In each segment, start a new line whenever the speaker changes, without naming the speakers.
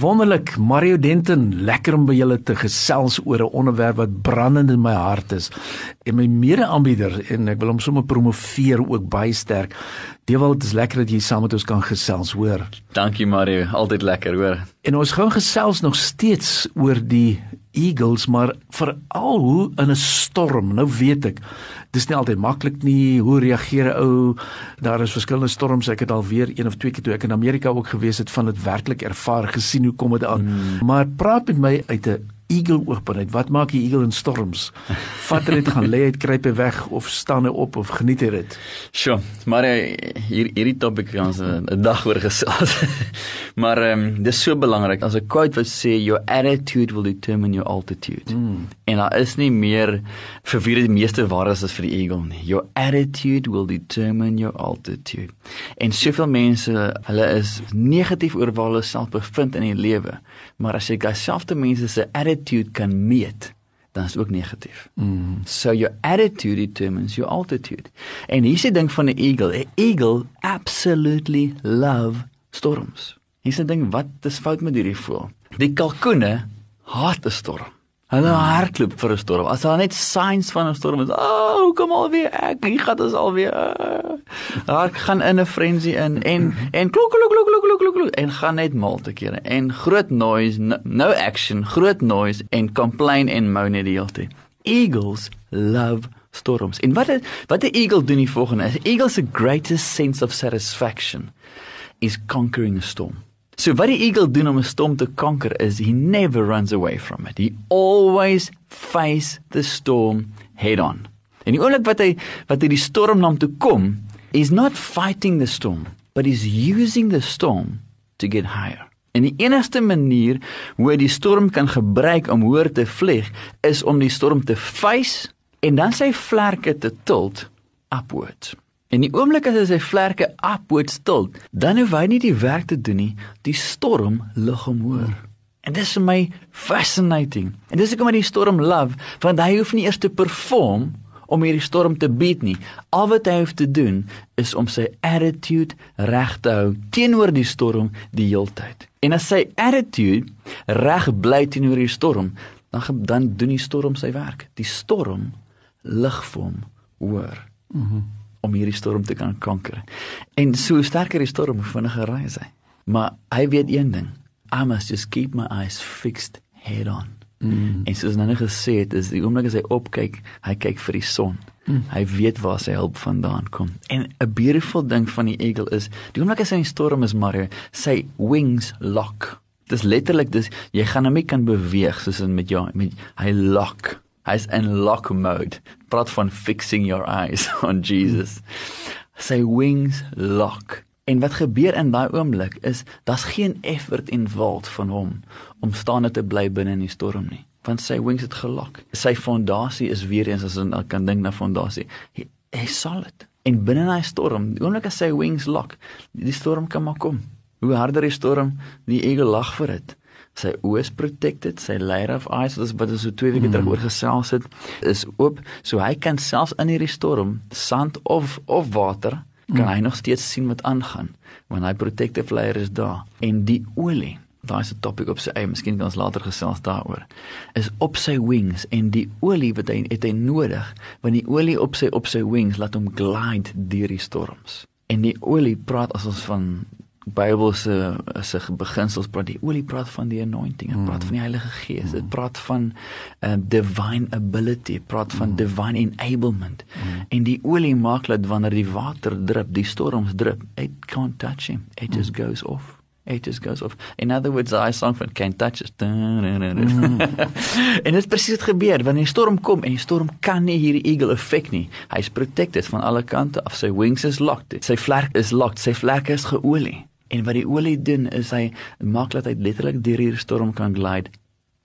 Wonderlik, Mario Denton, lekker om by julle te gesels oor 'n onderwerp wat brandend in my hart is. En my mede-aanbieder en ek wil hom sommer promoveer ook baie sterk. Dewald, dit is lekker dat jy saam met ons kan gesels, hoor.
Dankie Mario, altyd lekker, hoor.
En ons gaan gesels nog steeds oor die Eagles, maar veral hoe in 'n storm. Nou weet ek, dis nie altyd maklik nie. Hoe reageer 'n ou? Daar is verskillende storms. Ek het al weer een of twee keer toe ek in Amerika ook gewees het van dit werklik ervaar gesien hoe kom dit aan. Hmm. Maar praat met my uit 'n eagle oogpunt. Wat maak die eagle in storms? Vat hy net gaan lê uit kruip hy weg of staan hy op of geniet hy dit?
Sjoe, maar hier hierdie topik kan ons 'n dag oor gesels. maar ehm um, dis so belangrik. As 'n quote wat sê your attitude will determine your altitude. Mm. En daar is nie meer vir wie die meeste waar is as vir die eagle nie. Your attitude will determine your altitude. En soveel mense, hulle is negatief oor waar hulle self bevind in die lewe. Maar as jy dieselfde mense se attitude kan meet, dan is ook negatief. Mm. So your attitude determines your altitude. En hier is die ding van 'n eagle. 'n Eagle absolutely love storms. Hier is 'n ding wat is fout met hierdie voël. Die kalkoene haat 'n storm. Hulle hardloop vir 'n storm. As daar net signs van 'n storm is, "Ag, oh, kom al weer ek. Hier gaan ons al weer." Daar gaan in 'n frenzy in en en klok klok klok klok klok klok en gaan net mal te kere en groot noise, no, action, groot noise en complain en moan die hele tyd. Eagles love storms. En wat het, wat 'n eagle doen die volgende? 'n Eagle se greatest sense of satisfaction is conquering a storm. So wat die eagle doen om 'n storm te kanker is he never runs away from it. He always face the storm head on. En die oomblik wat hy wat hy die storm na hom toe kom, is not fighting the storm, but is using the storm to get higher. En die enigste manier hoe hy die storm kan gebruik om hoër te vlieg, is om die storm te face en dan sy vlerke te tilt upwards. En die oomblik as hy sy vlerke upward stil, dan hoef hy nie die werk te doen nie, die storm lig hom hoor. En dis vir my fascinating. En dis ek om die storm love, want hy hoef nie eers te perform om hierdie storm te beat nie. Al wat hy hoef te doen is om sy attitude reg te hou teenoor die storm die heeltyd. En as sy attitude reg bly teenoor die storm, dan dan doen die storm sy werk. Die storm lig vir hom hoor. Mhm. Mm om hierdie storm te kan kanker. En so sterker die storm, hoe vinniger ry hy. Maar hy weet een ding. I must just keep my eyes fixed head on. Mm. En soos nou net gesê het, is die oomblik as hy opkyk, hy kyk vir die son. Mm. Hy weet waar sy hulp vandaan kom. En 'n beautiful ding van die eagle is, die oomblik as hy in storm is, Mario, sy wings lock. Dis letterlik dis jy gaan hom nie kan beweeg soos in met jou met hy lock. Hy's in lock mode. Praat van fixing your eyes on Jesus. Sy wings lock. En wat gebeur in daai oomblik is daar's geen effort involved van hom om staande te bly binne in die storm nie, want sy wings het gelok. Sy fondasie is weer eens as ons kan dink na fondasie. Hy, hy solid. En binne daai storm, die oomblik as sy wings lock, die storm kan maar kom. Hoe harder die storm, die eagle lag vir dit sy oë is protected, sy layer of eyes wat is wat is so twee weke mm. terug oor gesels het, is oop, so hy kan selfs in hierdie storm, sand of of water, kan mm. hy nog steeds sien wat aangaan, want hy protective layer is daar. En die olie, daai is 'n topic op sy eie, miskien kan ons later gesels daaroor. Is op sy wings en die olie wat hy het hy nodig, want die olie op sy op sy wings laat hom glide deur die storms. En die olie praat as ons van Bybelse se beginsels praat die olie praat van die anointing, dit praat mm. van die Heilige Gees, dit mm. praat van uh, divine ability, praat van mm. divine enablement. Mm. En die olie maak dat wanneer die water drup, die storms drup, it can't touch him. It just goes off. It just goes off. In other words, I song from Can't Touch Us. Mm. en dit presies het gebeur wanneer die storm kom en die storm kan nie hierdie eagle effek nie. Hy's protected van alle kante af. Sy wings is locked. Sy vlerk is locked. Sy vlerke is geolie. En wat die olie doen is hy maak dat hy letterlik deur hierdie storm kan glide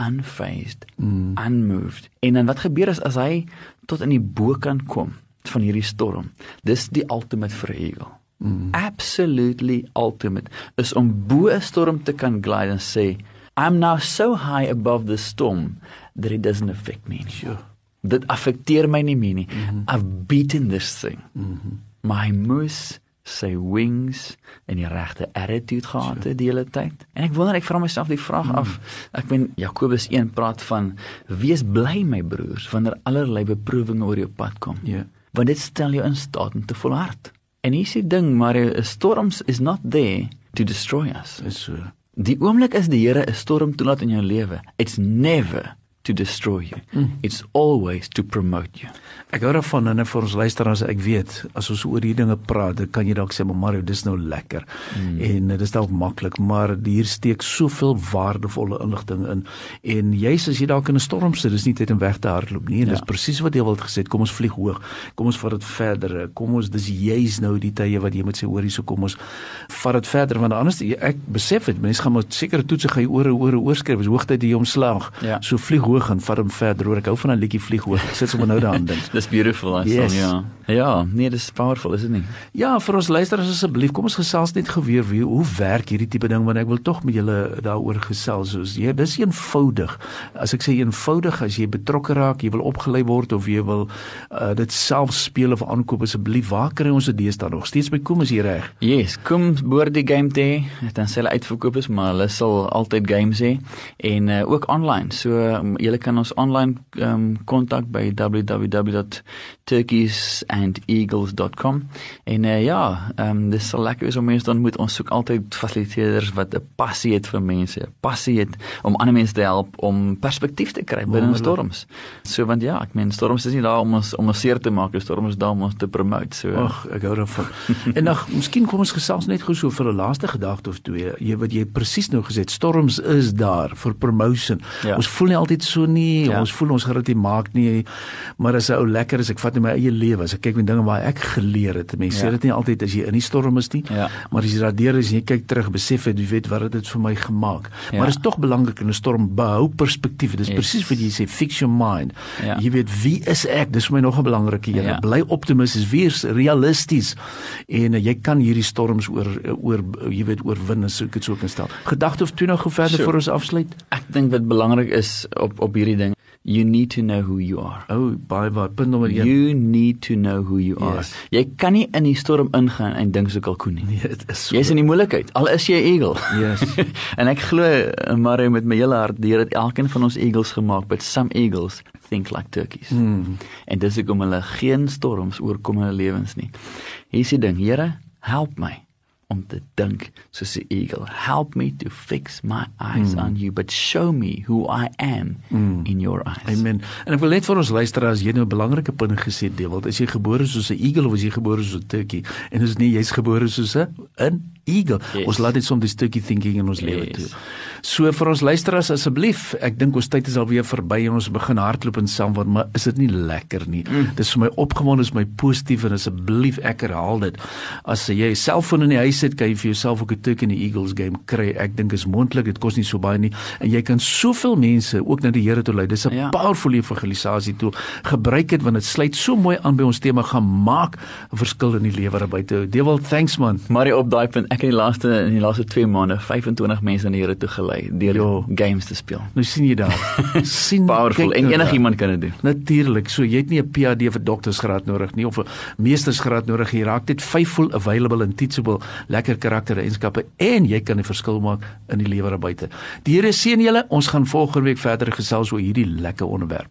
unfazed, mm. unmoved. En dan wat gebeur is as hy tot in die bokant kom, van hierdie storm. Dis die ultimate eagle. Mm. Absolutely ultimate is om bo 'n storm te kan glide en sê I'm now so high above the storm that it doesn't affect me.
Sure.
Dit affekteer my nie meer nie. Mm -hmm. I've beaten this thing. Mm -hmm. My moose sy wings en die regte attitude gehad het die hele tyd. En ek wonder ek vra myself die vraag mm. af. Ek meen Jakobus 1 praat van wees bly my broers wanneer allerlei beproewinge oor jou pad kom.
Ja. Yeah.
Want dit stel jou in staat om te volhard. En hier is die ding, maar 'n storms is not there to destroy us.
Is so.
Die oomblik as die Here 'n storm toelaat in jou lewe, it's never to destroy you. Mm. It's always to promote you.
Ek hou daarvan en vir ons luisteraars ek weet as ons oor hierdie dinge praat, dan kan jy dalk sê maar Mario, dis nou lekker. Mm. En dit is dalk maklik, maar hier steek soveel waardevolle inligting in. En jy's as jy dalk in 'n storm sit, dis nie tyd om weg te hardloop nie. En ja. dis presies wat jy wil gesê, kom ons vlieg hoog. Kom ons vat dit verder. Kom ons dis jy's nou die tye wat jy moet sê hoor hierso kom ons vat dit verder want anders ek besef dit, mense gaan met sekere toetse gaan jy oor oor oorskryf. Dis hoogtyd jy omslag. Ja. So vlieg hoog en vat hom verder. Hoor ek hou van 'n liedjie vlieg hoog. Ek sit sommer nou daaraan dink.
dis beautiful, I yes. ja. Ja, nee, dis powerful, is dit nie?
Ja, vir ons luisteraars asseblief, kom ons gesels net geweer wie hoe werk hierdie tipe ding want ek wil tog met julle daaroor gesels. Soos jy, dis eenvoudig. As ek sê eenvoudig, as jy betrokke raak, jy wil opgelei word of jy wil uh, dit self speel of aankoop asseblief, waar kry ons dit deesdae nog? Steeds by Kom is jy reg?
Yes, kom boord die game day. Dan sê hulle uitverkoop is, maar hulle sal altyd games hê en uh, ook online. So um, jy kan ons online um, kontak by www.turkeysанdeagles.com en uh, ja, um, dis sal lekker wees om mense dan moet ons soek altyd fasiliteerders wat 'n passie het vir mense, passie het om ander mense te help om perspektief te kry binne storms. So want ja, ek meen storms is nie daar om ons om ons seer te maak, storms is daar om ons te promote. So
ag, ek hou daarvan. en nog, miskien kom ons gesels net gou so vir 'n laaste gedagte of twee. Jy wat jy presies nou gesê het, storms is daar vir promotion. Ja. Ons voel nie altyd so nie. Ja. Ons voel ons gaan dit maak nie. Maar as 'n ou lekker is, ek vat in my eie lewe, as ek kyk met dinge waar ek geleer het. Mense ja. sê dit nie altyd as jy in die storm is nie. Ja. Maar as jy daardeur is en jy kyk terug, besef jy weet wat dit vir my gemaak. Ja. Maar dit is tog belangrik in 'n storm behou perspektief. Dit is yes. presies wat jy sê, fix your mind. Ja. Jy weet wie is ek? Dis vir my nog 'n belangrike een. Ja. Bly optimisties, wees realisties. En uh, jy kan hierdie storms oor oor jy weet oorwin as ek dit so kan stel. Gedagte of toe nog verder so, vir ons afsluit?
Ek dink wat belangrik is op op hierdie ding You need to know who you are.
Oh, baie wat punt nommer 1.
You need to know who you are. Yes. Jy kan nie in die storm ingaan en dink so kalkoen nie.
Nee, dit is so.
Jy's in die moeilikheid. Al is jy eagle.
Yes.
en ek glo maar met my hele hart, die Here het elkeen van ons eagles gemaak, but some eagles think like turkeys. Mm. En dis hoekom hulle geen storms oorkom in hulle lewens nie. Hier is die ding, Here, help my om te dink soos 'n eagle. Help me to fix my eyes mm. on you, but show me who I am mm. in your eyes.
Amen. En ek wil net vir ons luisteraars, jy nou 'n belangrike punt gesê, Dewald, is jy gebore soos 'n eagle of is jy gebore soos 'n turkey? En as nie, jy's gebore soos 'n eagle. Yes. Ons laat dit soms die stukkie thinking in ons yes. lewe toe. So vir ons luisteraars asseblief, ek dink ons tyd is al weer verby en ons begin hardloop en saamword, maar is dit nie lekker nie? Mm. Dis vir my opgewonde, is my positief en asseblief ek herhaal dit. As jy 'n selfoon in die huis het, kan jy vir jouself ook 'n tik in die Eagles game kry. Ek dink is moontlik, dit kos nie so baie nie en jy kan soveel mense ook na die Here toe lei. Dis 'n ja. powerful evangelisasie tool. Gebruik dit want dit sluit so mooi aan by ons tema gaan maak 'n verskil in die lewe daar buite. Devil, thanks man.
Maar op daai punt ek het die laaste in die laaste 2 maande 25 mense aan die Here toe gelei deur jo. games te speel.
Nou sien jy daar.
sien powerful en enigiemand kan dit doen.
Natuurlik. So jy het nie 'n PhD vir doktorsgraad nodig nie of 'n meestersgraad nodig. Jy raak dit faithful available and teachable, lekker karaktereienskappe en jy kan 'n verskil maak in die lewe daar buite. Die Here seën julle. Ons gaan volgende week verder gesels oor hierdie lekker onderwerp.